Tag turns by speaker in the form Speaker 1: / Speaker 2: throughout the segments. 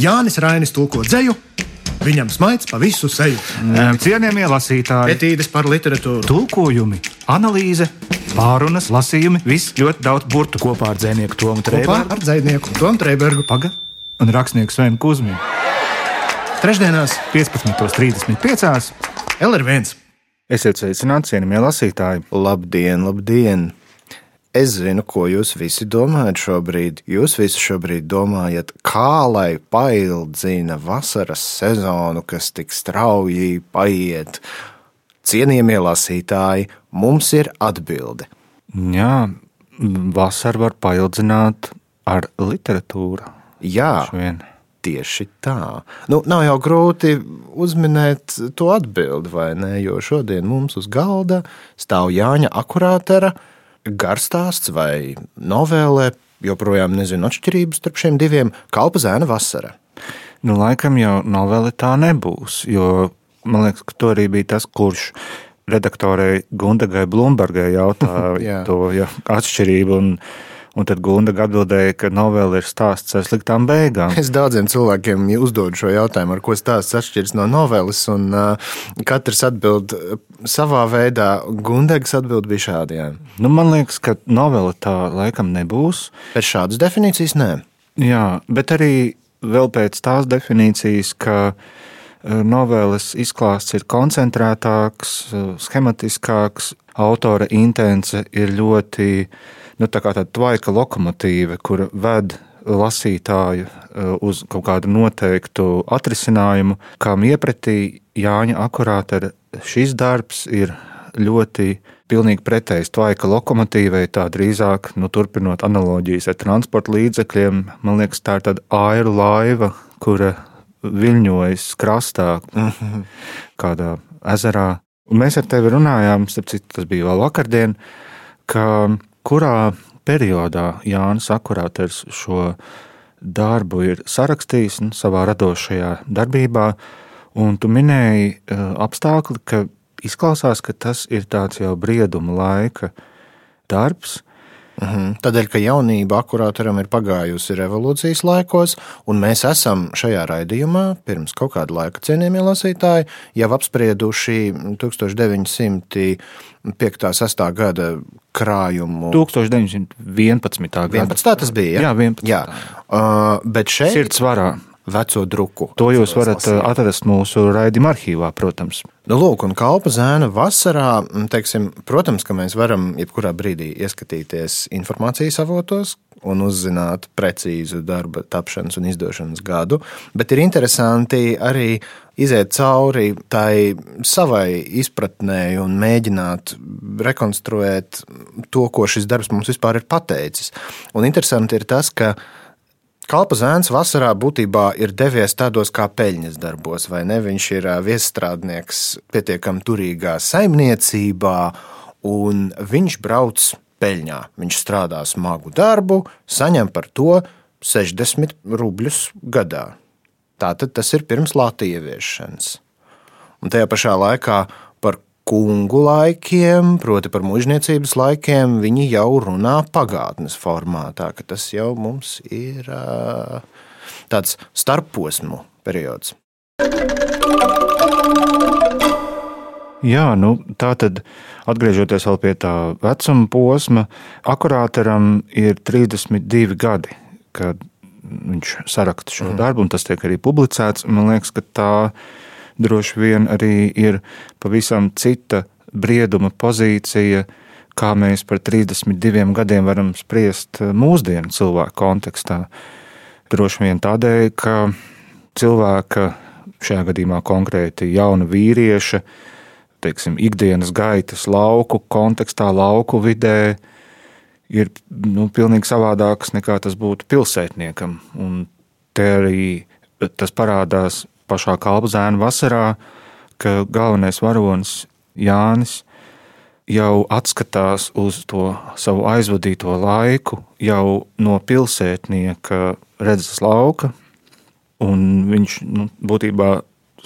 Speaker 1: Jānis Rainis tulko dzēju, viņam smaids pa visu seju.
Speaker 2: Cienījamie lasītāji,
Speaker 1: Etīdes par literatūru.
Speaker 2: tulkojumi, analīze, pārunas, lasījumi, viss ļoti daudz burtu.
Speaker 3: Kopā ar dzinieku Tomu
Speaker 1: Kopā
Speaker 3: Trēbergu.
Speaker 1: ar dzinieku Tomu Trēbergu.
Speaker 2: Paga un rakstnieku Svenu Kusminu.
Speaker 1: Trešdienās
Speaker 2: 15.35.
Speaker 1: LR1.
Speaker 2: Esiet sveicināti, cienījamie lasītāji!
Speaker 4: Labdien, labdien! Es zinu, ko jūs visi domājat šobrīd. Jūs visi šobrīd domājat, kā lai paildzina vasaras sezonu, kas tik strauji paiet. Cienījamie lasītāji, mums ir atbilde.
Speaker 2: Jā, vasarā var paildzināt ar literatūru.
Speaker 4: Jā,
Speaker 2: Švien.
Speaker 4: tieši tā. Nu, nav jau grūti uzminēt to atbildi, vai ne? Jo šodien mums uz galda stāv Jāņa akurātera garstāsts vai novēlē. Joprojām nezinu atšķirības starp šiem diviem - kalpa zēna vasara.
Speaker 2: Nu, laikam jau noveli tā nebūs, jo man liekas, ka to arī bija tas, kurš redaktorei Gundagai Blūmbergai
Speaker 4: Jā.
Speaker 2: jautāja to ja, atšķirību. Un, un tad Gundaga atbildēja, ka novela ir stāsts ar sliktām beigām.
Speaker 4: Es daudziem cilvēkiem uzdodu šo jautājumu, ar ko stāsts atšķiras no noveles, un uh, katrs atbild savā veidā. Gundegas atbild bija šādi. Jā.
Speaker 2: Nu, man liekas, ka novela tā laikam nebūs.
Speaker 4: Pēc šādas definīcijas nē.
Speaker 2: Jā, bet arī vēl pēc tās definīcijas, ka novēles izklāsts ir koncentrētāks, schematiskāks, autora intence ir ļoti nu, tā kā tāda tvaika lokomotīva, kur ved lasītāju eh, uz kaut kādu noteiktu atrisinājumu, kam iepratī Jāņa akurāta šis darbs ir ļoti pilnīgi pretējs tvaika lokomotīvai, tā drīzāk, nu, turpinot analoģijas ar transporta līdzekļiem, man liekas, tā ir tāda airu laiva, kura viļņojas krastā, kādā ezerā. Un mēs ar tevi runājām, citu, tas bija vēl vakardien, ka kurā periodā Jānis Akurāters šo darbu ir sarakstījis nu, savā radošajā darbībā, un tu minēji uh, apstākli, ka izklausās, ka tas ir tāds jau brieduma laika darbs.
Speaker 4: Mhm. Tādēļ, ka jaunība akurātoram ir pagājusi revolūcijas laikos, un mēs esam šajā raidījumā pirms kaut kāda laika cienījamie lasītāji jau apsprieduši 1905. 6. gada krājumu.
Speaker 2: 1911. gada
Speaker 4: 11. tas bija.
Speaker 2: Jā, 11.
Speaker 4: Jā. Uh, bet šeit
Speaker 2: Sirds varā.
Speaker 4: Veco druku.
Speaker 2: To jūs varat atrast mūsu raidījuma arhīvā, protams.
Speaker 4: Nu, lūk, un kalpa zēna vasarā, teiksim, protams, ka mēs varam jebkurā brīdī ieskatīties informācijas avotos un uzzināt precīzu darba tapšanas un izdošanas gadu, bet ir interesanti arī iziet cauri tai savai izpratnē un mēģināt rekonstruēt to, ko šis darbs mums vispār ir pateicis. Un interesanti ir tas, ka Kalpa zēns vasarā būtībā ir devies tādos kā peļņas darbos, vai ne? Viņš ir ā, viestrādnieks pietiekami turīgā saimniecībā, un viņš brauc peļņā. Viņš strādā smagu darbu, saņem par to 60 rubļus gadā. Tātad tas ir pirms Latvijas ieviešanas. Un tajā pašā laikā kungu laikiem, proti par mužniecības laikiem, viņi jau runā pagātnes formātā, ka tas jau mums ir tāds starposmu periods.
Speaker 2: Jā, nu, tā tad atgriežoties pie tā vecuma posma, akurāteram ir 32 gadi, kad viņš saraksta šo mm. darbu, un tas tiek arī publicēts. Man liekas, ka tā droši vien arī ir pavisam cita brieduma pozīcija, kā mēs par 32 gadiem varam spriest mūsdienu cilvēku kontekstā. Droši vien tādēļ, ka cilvēka, šajā gadījumā konkrēti jauna vīrieša, teiksim, ikdienas gaitas lauku kontekstā, lauku vidē, ir nu, pilnīgi savādāks nekā tas būtu pilsētniekam. Un te arī tas parādās pašā kalpzēna vasarā, ka galvenais varonis Jānis jau atskatās uz to savu aizvadīto laiku, jau no pilsētnieka redzes lauka, un viņš nu, būtībā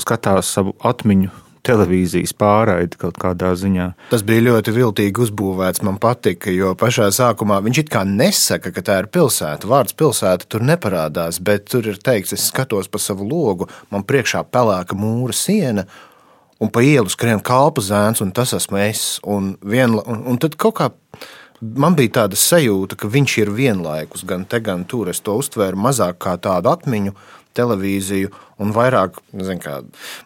Speaker 2: skatās savu atmiņu televīzijas pārraidi kaut kādā ziņā.
Speaker 4: Tas bija ļoti viltīgi uzbūvēts. Man patika, jo pašā sākumā viņš it kā nesaka, ka tā ir pilsēta. Vārds pilsēta tur neparādās, bet tur ir teikts, es skatos pa savu logu, man priekšā pelēka mūra siena. Un pa ielu skrien kalpu zēns, un tas esmu es. Un, vienla, un, un tad kaut kā man bija tāda sajūta, ka viņš ir vienlaikus gan te, gan tur. Es to uztvēru mazāk kā tādu atmiņu, televīziju, un vairāk, zin, kā,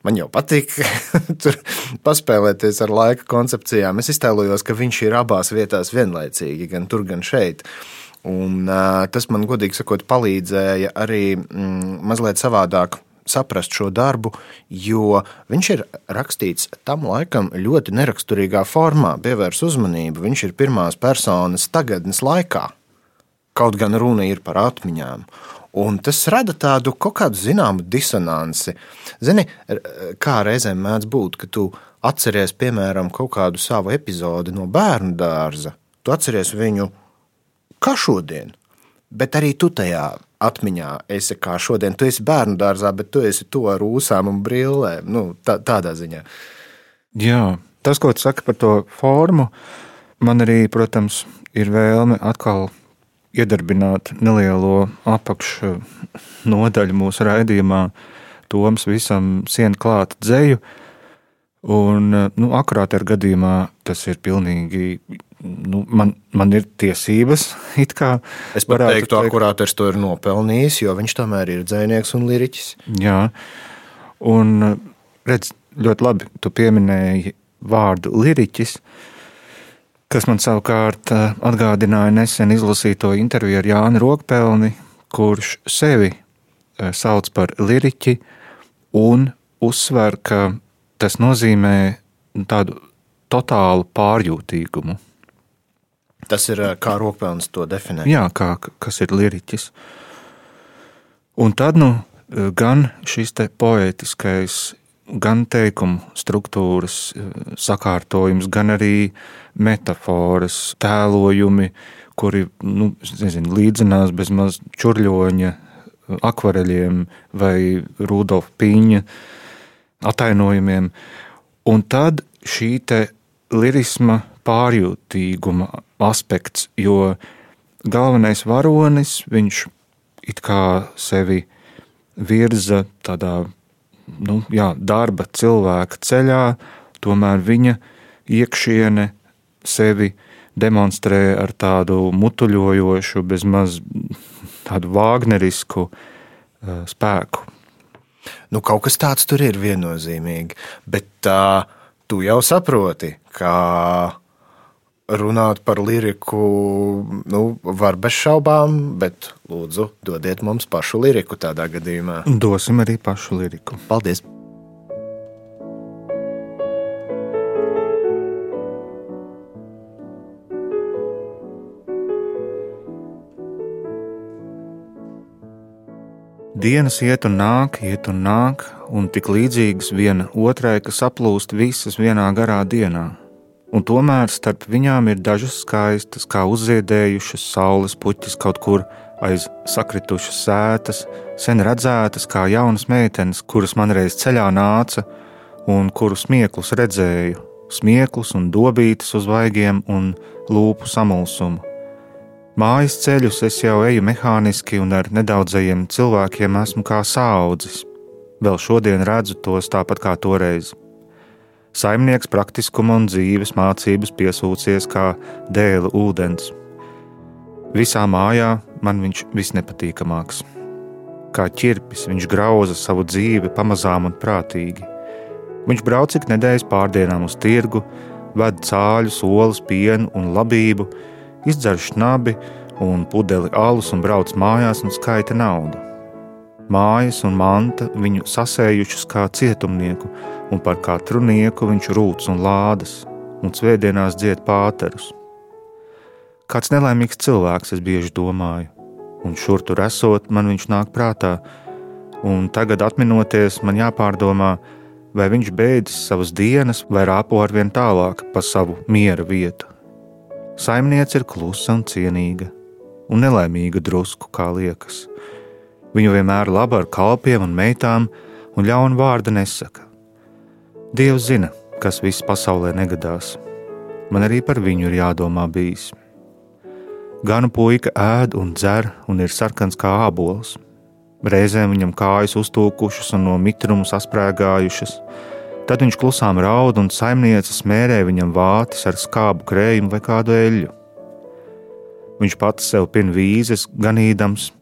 Speaker 4: man jau patīk tur paspēlēties ar laika koncepcijām. Es iztēlojos, ka viņš ir abās vietās vienlaicīgi, gan tur, gan šeit. Un, uh, tas man, godīgi sakot, palīdzēja arī mm, mazliet savādāk saprast šo darbu, jo viņš ir rakstīts tam laikam ļoti neraksturīgā formā, pievērs uzmanību. Viņš ir pirmās personas tagadnes laikā, kaut gan runa ir par atmiņām. Un tas rada tādu kaut kādu zināmu disonanci. Zini, kā reizēm mēdz būt, ka tu atceries, piemēram, kaut kādu savu epizodi no bērnu dārza. Tu atceries viņu kā šodien, bet arī tu tajā atmiņā esi kā šodien. Tu esi bērnu dārzā, bet tu esi to ar ūsām un brillēm. Nu, tā, tādā ziņā.
Speaker 2: Jā, tas, ko tu saki par to formu, man arī, protams, ir vēlme atkal iedarbināt nelielo apakšnodaļu mūsu raidījumā, Toms visam sienu klāta dzēju. Un, nu, akurāt ar gadījumā tas ir pilnīgi. Nu, man, man ir tiesības.
Speaker 4: Es pat teiktu, ka akurāters to ir nopelnījis, jo viņš tomēr ir dzinieks un liriķis.
Speaker 2: Jā, un redz, ļoti labi tu pieminēji vārdu liriķis. Uh, kas man savukārt eh, atgādināja nesen izlasīto interviju ar Jānu Rokpelni, kurš sevi eh, sauc par liriķi un uzsver, ka tas nozīmē tādu totālu pārjūtīgumu.
Speaker 4: Tas ir eh, kā Rokpelns to definē.
Speaker 2: Jā, kā, kas ir liriķis. Un tad nu, gan šis poētiskais gan teikumu struktūras eh, sakārtojums, gan arī metafāras, tēlojumi, kuri nu, nezinu, līdzinās bezmaz čurļoņa akvareļiem vai Rudolfa Pīņa atainojumiem. Un tad šī lirisma pārjūtīguma aspekts, jo galvenais varonis, viņš it kā sevi virza tādā nu, jā, darba cilvēka ceļā, tomēr viņa iekšiene sevi demonstrē ar tādu mutuļojošu, bezmaz tādu vāgnerisku uh, spēku.
Speaker 4: Nu, kaut kas tāds tur ir viennozīmīgi, bet tā, tu jau saproti, ka runāt par liriku nu, var bez šaubām, bet lūdzu, dodiet mums pašu liriku tādā gadījumā.
Speaker 2: Dosim arī pašu liriku.
Speaker 4: Paldies!
Speaker 2: Dienas iet un nāk, iet un nāk, un tik līdzīgas viena otrai, ka saplūst visas vienā garā dienā un tomēr starp viņām ir dažas skaistas, kā uzziedējušas saules puķis kaut kur aiz sakritušas sētas, sen redzētas kā jaunas meitenes, kuras man reiz ceļā nāca un kuru smieklus redzēju, smieklus un dobītas uz vaigiem un lūpu samulsumu. Mājas ceļus es jau eju mehāniski un ar nedaudzajiem cilvēkiem esmu kā saudzis. Vēl šodien redzu tos tāpat kā toreiz. Saimnieks praktiskuma un dzīves mācības piesūcies kā dēla ūdens. Visā mājā man viņš visnepatīkamāks. Kā ķirpis viņš grauza savu dzīvi pamazām un prātīgi. Viņš brauc ik nedēļas pārdienām uz tirgu, ved cāļus, olas, pienu un labību, izdzer šnabi un pudeli alus un brauc mājās un skaita naudu. Mājas un manta viņu sasējušas kā cietumnieku, un par katru nieku viņš rūc un lādas, un svētdienās dzied pāterus. Kāds nelaimīgs cilvēks, es bieži domāju, un šur tur esot, man viņš nāk prātā, un tagad atminoties, man jāpārdomā, vai viņš beidzis savas dienas vai rāpo arvien tālāk pa savu miera vietu. Saimniece ir klusa un cienīga, un nelaimīga drusku, kā liekas Viņu vienmēr laba ar kalpiem un meitām, un ļaunu vārdu nesaka. Dievs zina, kas viss pasaulē negadās. Man arī par viņu ir jādomā bijis. Gana puika ēd un dzer un ir sarkans kā ābols. Reizēm viņam kājas uztūkušas un no mitruma sasprāgājušas. Tad viņš klusām raud un saimniece smērē viņam vātis ar skābu krējumu vai kādu eļļu. Viņš pats sev pin vīzes, ganīdams,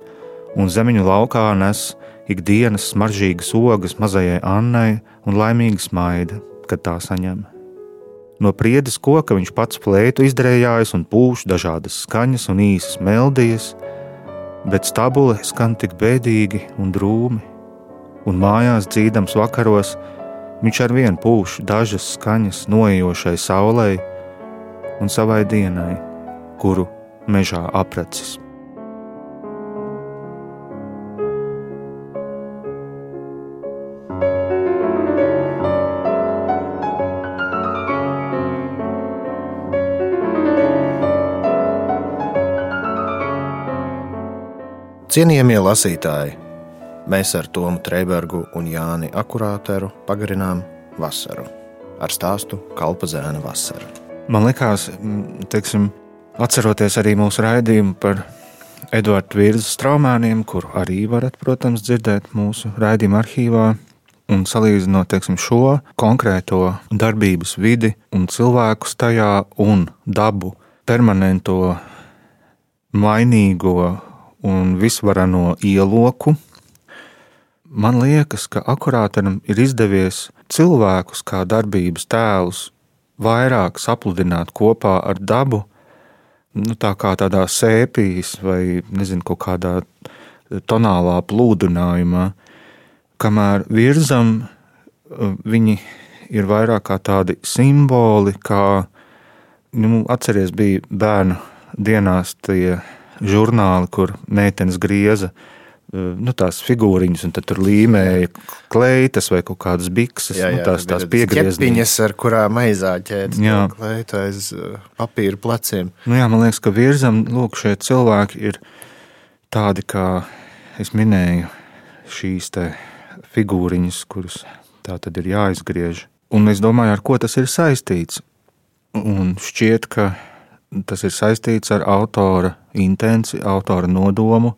Speaker 2: un zemiņu laukā nes ikdienas smaržīgas ogas mazajai Annai un laimīgi smaida, kad tā saņem. No priedes koka viņš pats plētu izdarījās un pūš dažādas skaņas un īsas meldijas, bet stabule skan tik bēdīgi un drūmi, un mājās dzīdams vakaros viņš ar vienu pūš dažas skaņas noejošai saulei un savai dienai, kuru mežā apracis.
Speaker 4: Cienījamie lasītāji, mēs ar Tomu Trēbergu un Jāni Akurāteru pagarinām vasaru ar stāstu Kalpa zēna vasara.
Speaker 2: Man liekas, teiksim, atceroties arī mūsu raidījumu par Eduardu Virzas traumēniem, kur arī varat, protams, dzirdēt mūsu raidījuma arhīvā, un salīdzinot teiksim, šo konkrēto darbības vidi un cilvēkus tajā un dabu permanento mainīgo un visvarano ieloku. Man liekas, ka akurātam ir izdevies cilvēkus kā darbības tēlus vairāk sapludināt kopā ar dabu, nu, tā kā tādā sēpīs vai nezinu, kaut kādā tonālā plūdinājumā, kamēr virzam viņi ir vairāk kā tādi simboli, kā nu, atceries bija bērnu dienās tie žurnāli, kur meitenes grieza nu, tās figūriņas, un tur līmēja kleitas vai kaut kādas bikses, jā, jā, nu, tās, tās
Speaker 4: piegriezniņas, ar kurām aizāķēt kleitu aiz papīra pleciem.
Speaker 2: Nu, jā, man liekas, ka virzam, lūk, šie cilvēki ir tādi, kā es minēju, šīs figūriņas, kuras tā tad ir jāizgriež. Un es domāju, ar ko tas ir saistīts. Un šķiet, ka tas ir saistīts ar autora intenci, autora nodomu.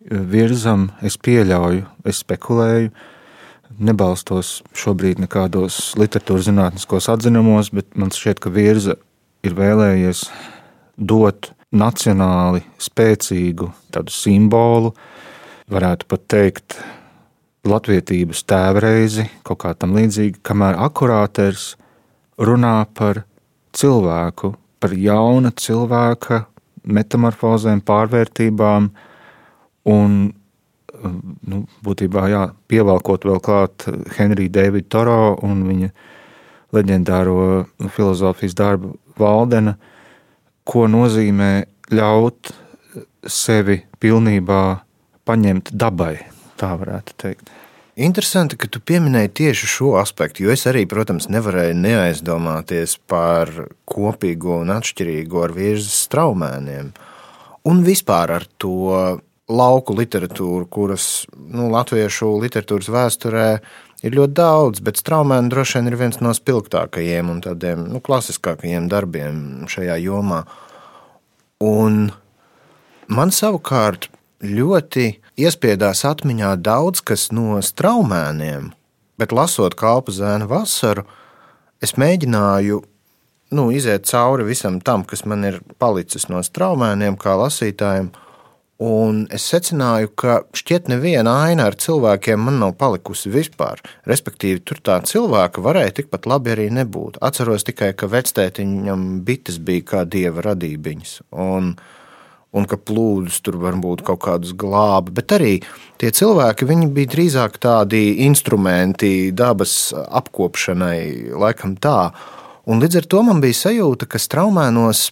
Speaker 2: Virzam, es pieļauju, es spekulēju, nebalstos šobrīd nekādos literatūras zinātniskos atzinumos, bet man šķiet, ka virza ir vēlējies dot nacionāli spēcīgu tādu simbolu, varētu pat teikt, latviedzības tēvreizi, kaut kā tam līdzīgi, kamēr akurāters runā par cilvēku, par jauna cilvēka metamorfozēm, pārvērtībām un nu, būtībā jā, pievelkot vēl klāt Henriju Davidu Toro un viņa leģendāro filozofijas darbu Valdena, ko nozīmē ļaut sevi pilnībā paņemt dabai, tā varētu teikt.
Speaker 4: Interesanti, ka tu pieminēji tieši šo aspektu, jo es arī, protams, nevarēju neaizdomāties par kopīgo un atšķirīgo ar virzes straumēniem. Un vispār ar to lauku literatūru, kuras nu, latviešu literatūras vēsturē ir ļoti daudz, bet straumēni droši vien ir viens no spilgtākajiem un tādiem nu, klasiskākajiem darbiem šajā jomā. Un man savukārt ļoti iespiedās atmiņā daudz kas no straumēniem, bet lasot kalpu zēna vasaru, es mēģināju nu, iziet cauri visam tam, kas man ir palicis no straumēniem, kā lasītājiem. Un es secināju, ka šķiet, neviena aina ar cilvēkiem man nav palikusi vispār. Respektīvi, tur tā cilvēka varēja tikpat labi arī nebūt. Atceros tikai, ka vectētiņam bites bija kā dieva radībiņas. Un, uh, un ka plūdus tur var būt kaut kādus glābi. Bet arī tie cilvēki bija drīzāk tādi instrumenti dabas apkopšanai, laikam tā. Un līdz ar to man bija sajūta, ka straumēnos,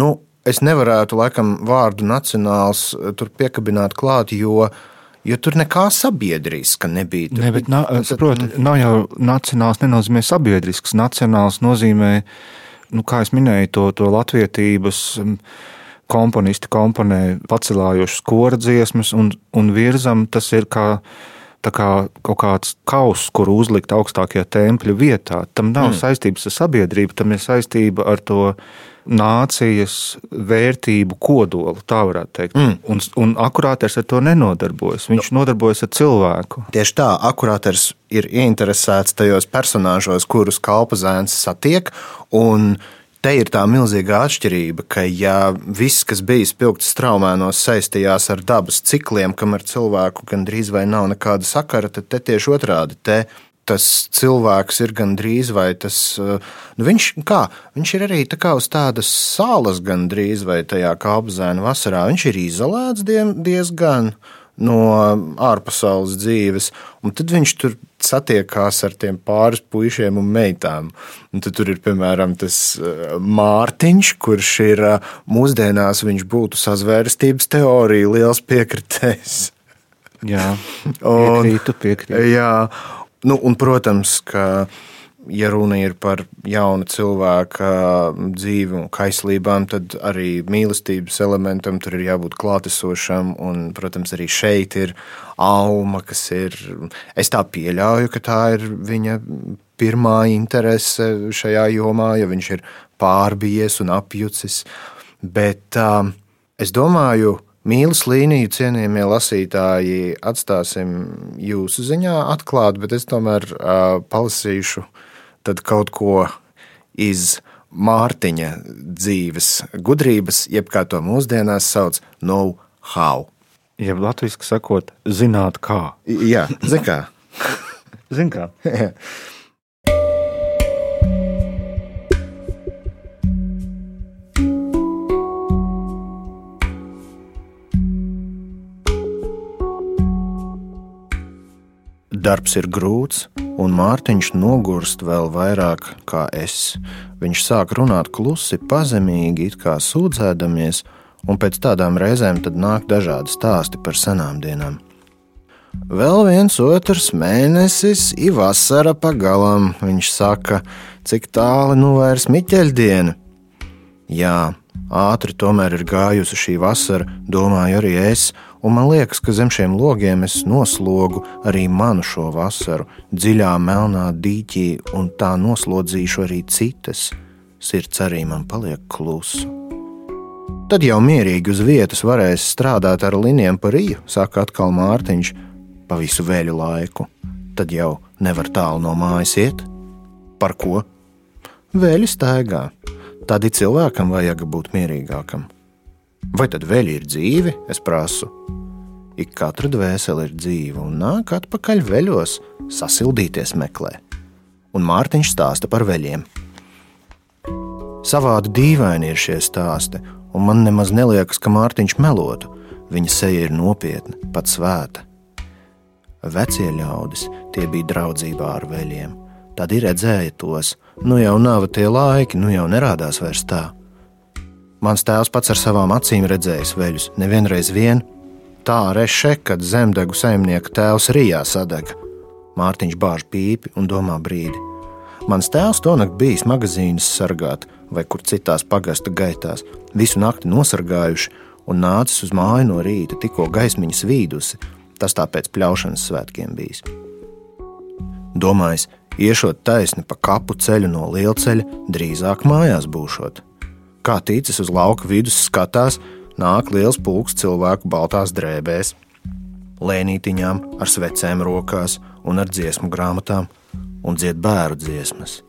Speaker 4: nu, es nevarētu laikam vārdu nacionāls tur piekabināt klāt, jo, jo tur nekā sabiedriska nebija. Tur
Speaker 2: ne, bet, na, saprot, nav jau nacionāls, nenozīmē sabiedrisks. Nacionāls nozīmē, nu, kā es minēju, to, to latvietības komponisti komponē pacelājošas kora dziesmas, un, un virzam tas ir kā kā kaut kāds kauss, kur uzlikt augstākajā tempļa vietā. Tam nav mm. saistības ar sabiedrību, tam ir saistība ar to nācijas vērtību kodolu, tā varētu teikt. Mm. Un, un akurāters ar to nenodarbojas. Viņš no. nodarbojas ar cilvēku.
Speaker 4: Tieši tā, akurāters ir ieinteresēts tajos personāžos, kurus kalpa zēns satiek. Un Te ir tā milzīga atšķirība, ka ja viss, kas bija spilgts straumēnos, saistījās ar dabas cikliem, kam ar cilvēku gandrīz vai nav nekāda sakara, tad te tieši otrādi. Te tas cilvēks ir gandrīz vai tas. Nu viņš, kā, viņš ir arī tā uz tādas salas gandrīz vai tajā kāpzēna vasarā. Viņš ir izolēts diezgan no ārpasaules dzīves. Un tad viņš tur satiekās ar tiem pāris puišiem un meitām. Un tad tur ir piemēram tas eh, Mārtiņš, kurš ir eh, mūsdienās, viņš būtu sazvērstības teorija liels piekritējs.
Speaker 2: Jā, piekrītu, piekrītu.
Speaker 4: Jā, nu, un, protams, ka ja runa ir par jaunu cilvēku dzīvi un kaislībām, tad arī mīlestības elementam tur ir jābūt klātesošam. Un, protams, arī šeit ir auma, kas ir. Es tā pieļauju, ka tā ir viņa pirmā interese šajā jomā, ja viņš ir pārbijies un apjucis. Bet es domāju, Mīlas līniju cienījamie lasītāji atstāsim jūsu ziņā atklāt, bet es tomēr uh, palasīšu uh, tad kaut ko iz Mārtiņa dzīves gudrības, jeb kā to mūsdienās sauc, know-how.
Speaker 2: Jeb latviešu sakot, zināt, kā.
Speaker 4: Jā, zin kā.
Speaker 2: zin kā.
Speaker 4: Darbs ir grūts, un Mārtiņš nogurst vēl vairāk kā es. Viņš sāk runāt klusi, pazemīgi, it kā sūdzēdamies, un pēc tādām reizēm nāk dažādi stāsti par senām dienām. Vēl viens otrs mēnesis, ir vasara pagalam, viņš saka, cik tālu nu vairs miķeļdiena. Jā, ātri tomēr ir gājusi šī vasara, domāju arī es, un man liekas, ka zem šiem logiem es noslogu arī manu šo vasaru, dziļā melnā dīķī, un tā noslodzīšu arī citas. Sirds arī man paliek klusa. Tad jau mierīgi uz vietas varēs strādāt ar linijām par rīju, saka atkal Mārtiņš, pa visu vēļu laiku. Tad jau nevar tālu no mājas iet. Par ko? Vēļi staigā. Tad cilvēkam vajag būt mierīgākam. Vai tad vēl ir dzīve? Es prasu. Ik katra dvēsele ir dzīva un nāk atpakaļ veļos, sasildīties meklē. Un Mārtiņš stāsta par veļiem. Savādi dīvaini ir šie stāsti, un man nemaz neliekas, ka Mārtiņš melotu. Viņa seja ir nopietna, pat svēta. Vecie ļaudis, tie bija draudzībā ar veļiem. Tad ir redzēja tos, nu jau nav tie laiki, nu jau nerādās vairs tā. Mans tēvs pats ar savām acīm redzējis veļus, nevienreiz vien. Tā reše, kad zemdegu saimnieka tēvs Rijā sadega. Mārtiņš bāž pīpi un domā brīdi. Mans tēvs to nakti bijis magazīnas sargāt, vai kur citās pagasta gaitās, visu nakti nosargājuši un nācis uz māju no rīta, tikko gaismiņas vīdusi. Tas tāpēc pļaušanas svētkiem bijis. Domājis, iešot taisni pa kapu ceļu no lielceļa, drīzāk mājās būšot. Kā ticis uz lauka vidus skatās, nāk liels pulks cilvēku baltās drēbēs, lēnītiņām, ar svecēm rokās un ar dziesmu grāmatām, un dzied bērnu dziesmas.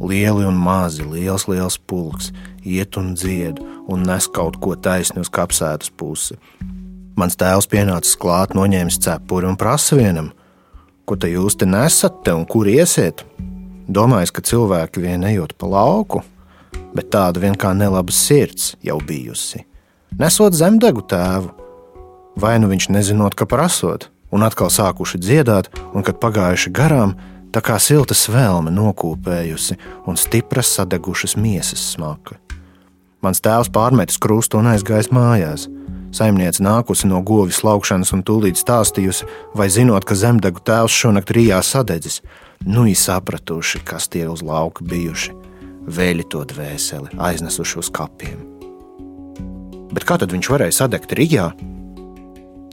Speaker 4: Lieli un mazi, liels, liels pulks iet un dzied un nes kaut ko taisni uz kapsētas pusi. Mans tēvs pienācis klāt, noņēmis cepuri un prasa vienam: Ko te jūs te nesat te un kur iesiet? Domājis, ka cilvēki vien ejot pa lauku, bet tāda vien kā nelaba sirds jau bijusi. Nesot zemdegu tēvu, vai nu viņš nezinot, ka prasot, un atkal sākuši dziedāt, un kad pagājuši garām, tā kā silta svelme nokūpējusi un stipras sadegušas miesas smaka. Mans tēvs pārmetis krustu un aizgājis mājās. Saimniece nākusi no govis laukšanas un tūlīt stāstījusi, vai zinot, ka zemdegu tēvs šonakt Rijā sadedzis, nu īsi sapratuši, kas tie uz lauka bijuši vēļi to dvēseli aiznesuši uz kapiem. Bet kā tad viņš varēja sadegt Rīgā?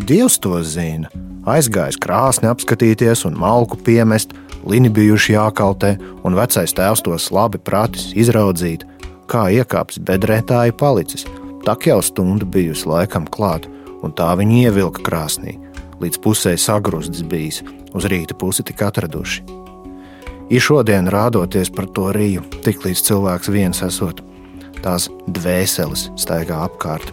Speaker 4: Dievs to zina, aizgājis krāsni apskatīties un malku piemest, lini bijuši jākaltē, un vecais tēvs tos labi pratis izraudzīt, kā iekāpis bedrētāji palicis. Tak jau stunda bijusi laikam klāt, un tā viņi ievilka krāsnī, līdz pusē sagruzts bijis, uz rīta pusi tik atraduši. Ir šodien rādoties par to rīju, tik līdz cilvēks viens esot, tās dvēseles staigā apkārt.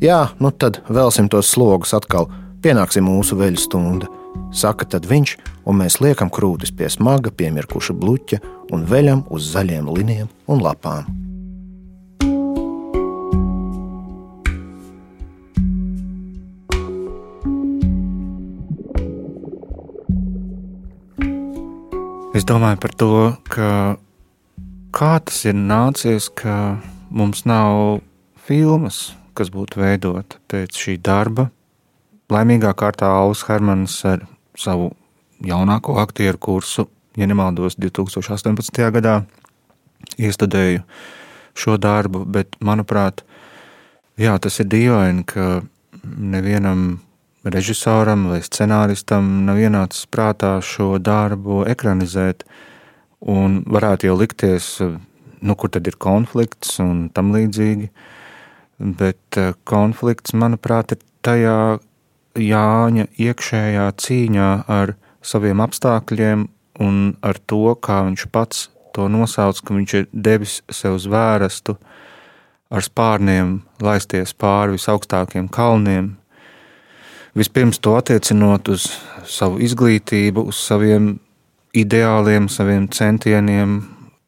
Speaker 4: Jā, nu tad velsim tos slogus atkal, pienāksim mūsu veļu stunda. Saka tad viņš, un mēs liekam krūtis pie smaga, piemirkuša bluķa un veļam uz zaļiem liniem un lapām.
Speaker 2: Es domāju par to, ka kā tas ir nācies, ka mums nav filmas, kas būtu veidota pēc šī darba. Laimīgā kārtā Auls Hermans ar savu jaunāko aktieru kursu, ja nemaldos, 2018. gadā iestudēju šo darbu, bet manuprāt, jā, tas ir dīvaini, ka nevienam režisoram vai scenāristam nav ienācis prātā šo darbu ekranizēt. Un varētu jau likties, nu, kur tad ir konflikts un tam līdzīgi. Bet eh, konflikts, manuprāt, ir tajā Jāņa iekšējā cīņā ar saviem apstākļiem un ar to, kā viņš pats to nosauc, ka viņš ir devis sev zvērstu ar spārniem laisties pāri visaugstākiem kalniem, vispirms to attiecinot uz savu izglītību, uz saviem ideāliem, saviem centieniem,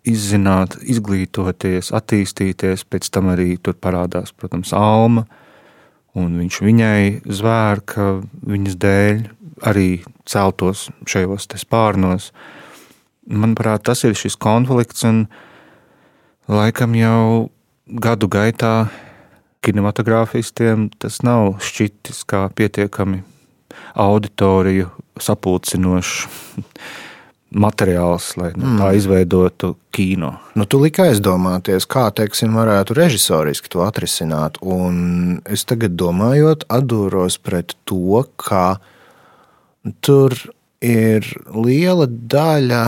Speaker 2: izzināt, izglītoties, attīstīties. Pēc tam arī tur parādās, protams, Alma, un viņš viņai zvēr, ka viņas dēļ arī celtos šajos spārnos. Manuprāt, tas ir šis konflikts, un laikam jau gadu gaitā kinematogrāfistiem tas nav šķitis kā pietiekami auditoriju sapulcinošs materiāls, lai nu, tā mm. izveidotu kino.
Speaker 4: Nu, tu liki aizdomāties, kā teiksim, varētu režisoriski to atrisināt. Un es tagad domājot, atdūros pret to, ka tur ir liela daļa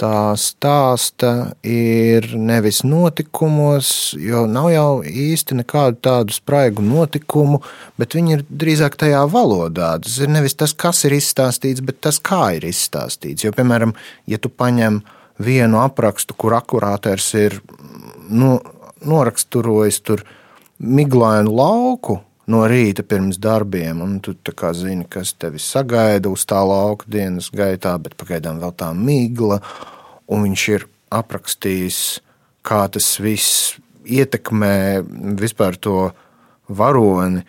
Speaker 4: tā stāsta ir nevis notikumos, jo nav jau īsti nekādu tādu spraigu notikumu, bet viņi ir drīzāk tajā valodā. Tas ir nevis tas, kas ir izstāstīts, bet tas, kā ir izstāstīts. Jo, piemēram, ja tu paņem vienu aprakstu, kur akurāters ir nu, noraksturojis tur miglainu lauku, no rīta pirms darbiem, un tu zini, kas tevi sagaida uz tā lauka dienas gaitā, bet pagaidām vēl tā migla, un viņš ir aprakstījis, kā tas viss ietekmē vispār to varoni.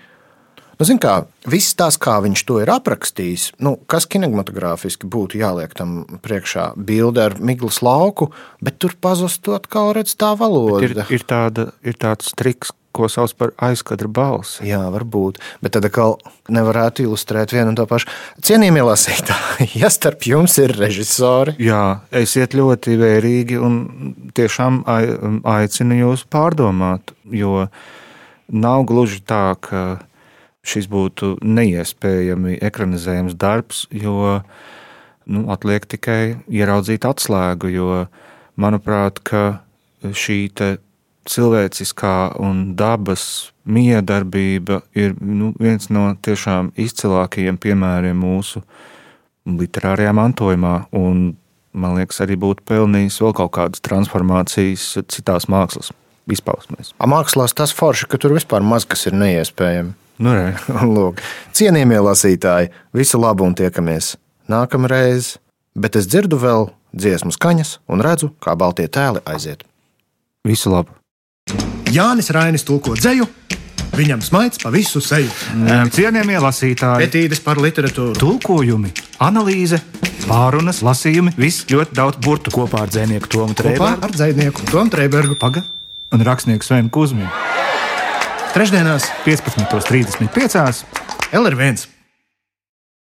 Speaker 4: Nu, zin kā, viss tas, kā viņš to ir aprakstījis, nu, kas kinematogrāfiski būtu jāliek tam priekšā, bilde ar miglas lauku, bet tur pazust atkal redz tā valoda. Bet
Speaker 2: ir, ir, tāda, ir tāds triks, ko sauc par aizkadra balsi.
Speaker 4: Jā, varbūt. Bet tad atkal nevarētu ilustrēt vienu un to pašu. Cienījamie lasītāji, ja starp jums ir režisori.
Speaker 2: Jā, esiet ļoti vērīgi un tiešām aicinu jūs pārdomāt, jo nav gluži tā, ka šis būtu neiespējami ekranizējams darbs, jo nu, atliek tikai ieraudzīt atslēgu, jo manuprāt, šī cilvēciskā un dabas miedarbība ir nu, viens no tiešām izcilākajiem piemēriem mūsu literārajā mantojumā. Un, man liekas, arī būtu pelnījis vēl kaut kādas transformācijas citās mākslas izpausmēs.
Speaker 4: Mākslā tas forši, ka tur vispār maz kas ir neiespējami.
Speaker 2: Nu,
Speaker 4: Lūk, cienījamie lasītāji, visu labu un tiekamies nākamreiz, bet es dzirdu vēl dziesmu skaņas un redzu, kā baltie tēli aiziet.
Speaker 2: Visu labu!
Speaker 1: Jānis Rainis tulko dzēju. Viņam smaids pa visu seju.
Speaker 2: Cienījamie lasītāji,
Speaker 1: etīdes par literatūru,
Speaker 2: tulkojumi, analīze, pārunas, lasījumi, viss ļoti daudz burtu kopā ar dzinieku Tomu Trēbergu.
Speaker 1: Ar dzinieku Tomu Trēbergu.
Speaker 2: Paga un rakstnieku Svenu Kusminu.
Speaker 1: Trešdienās,
Speaker 2: 15.35.
Speaker 1: LR1.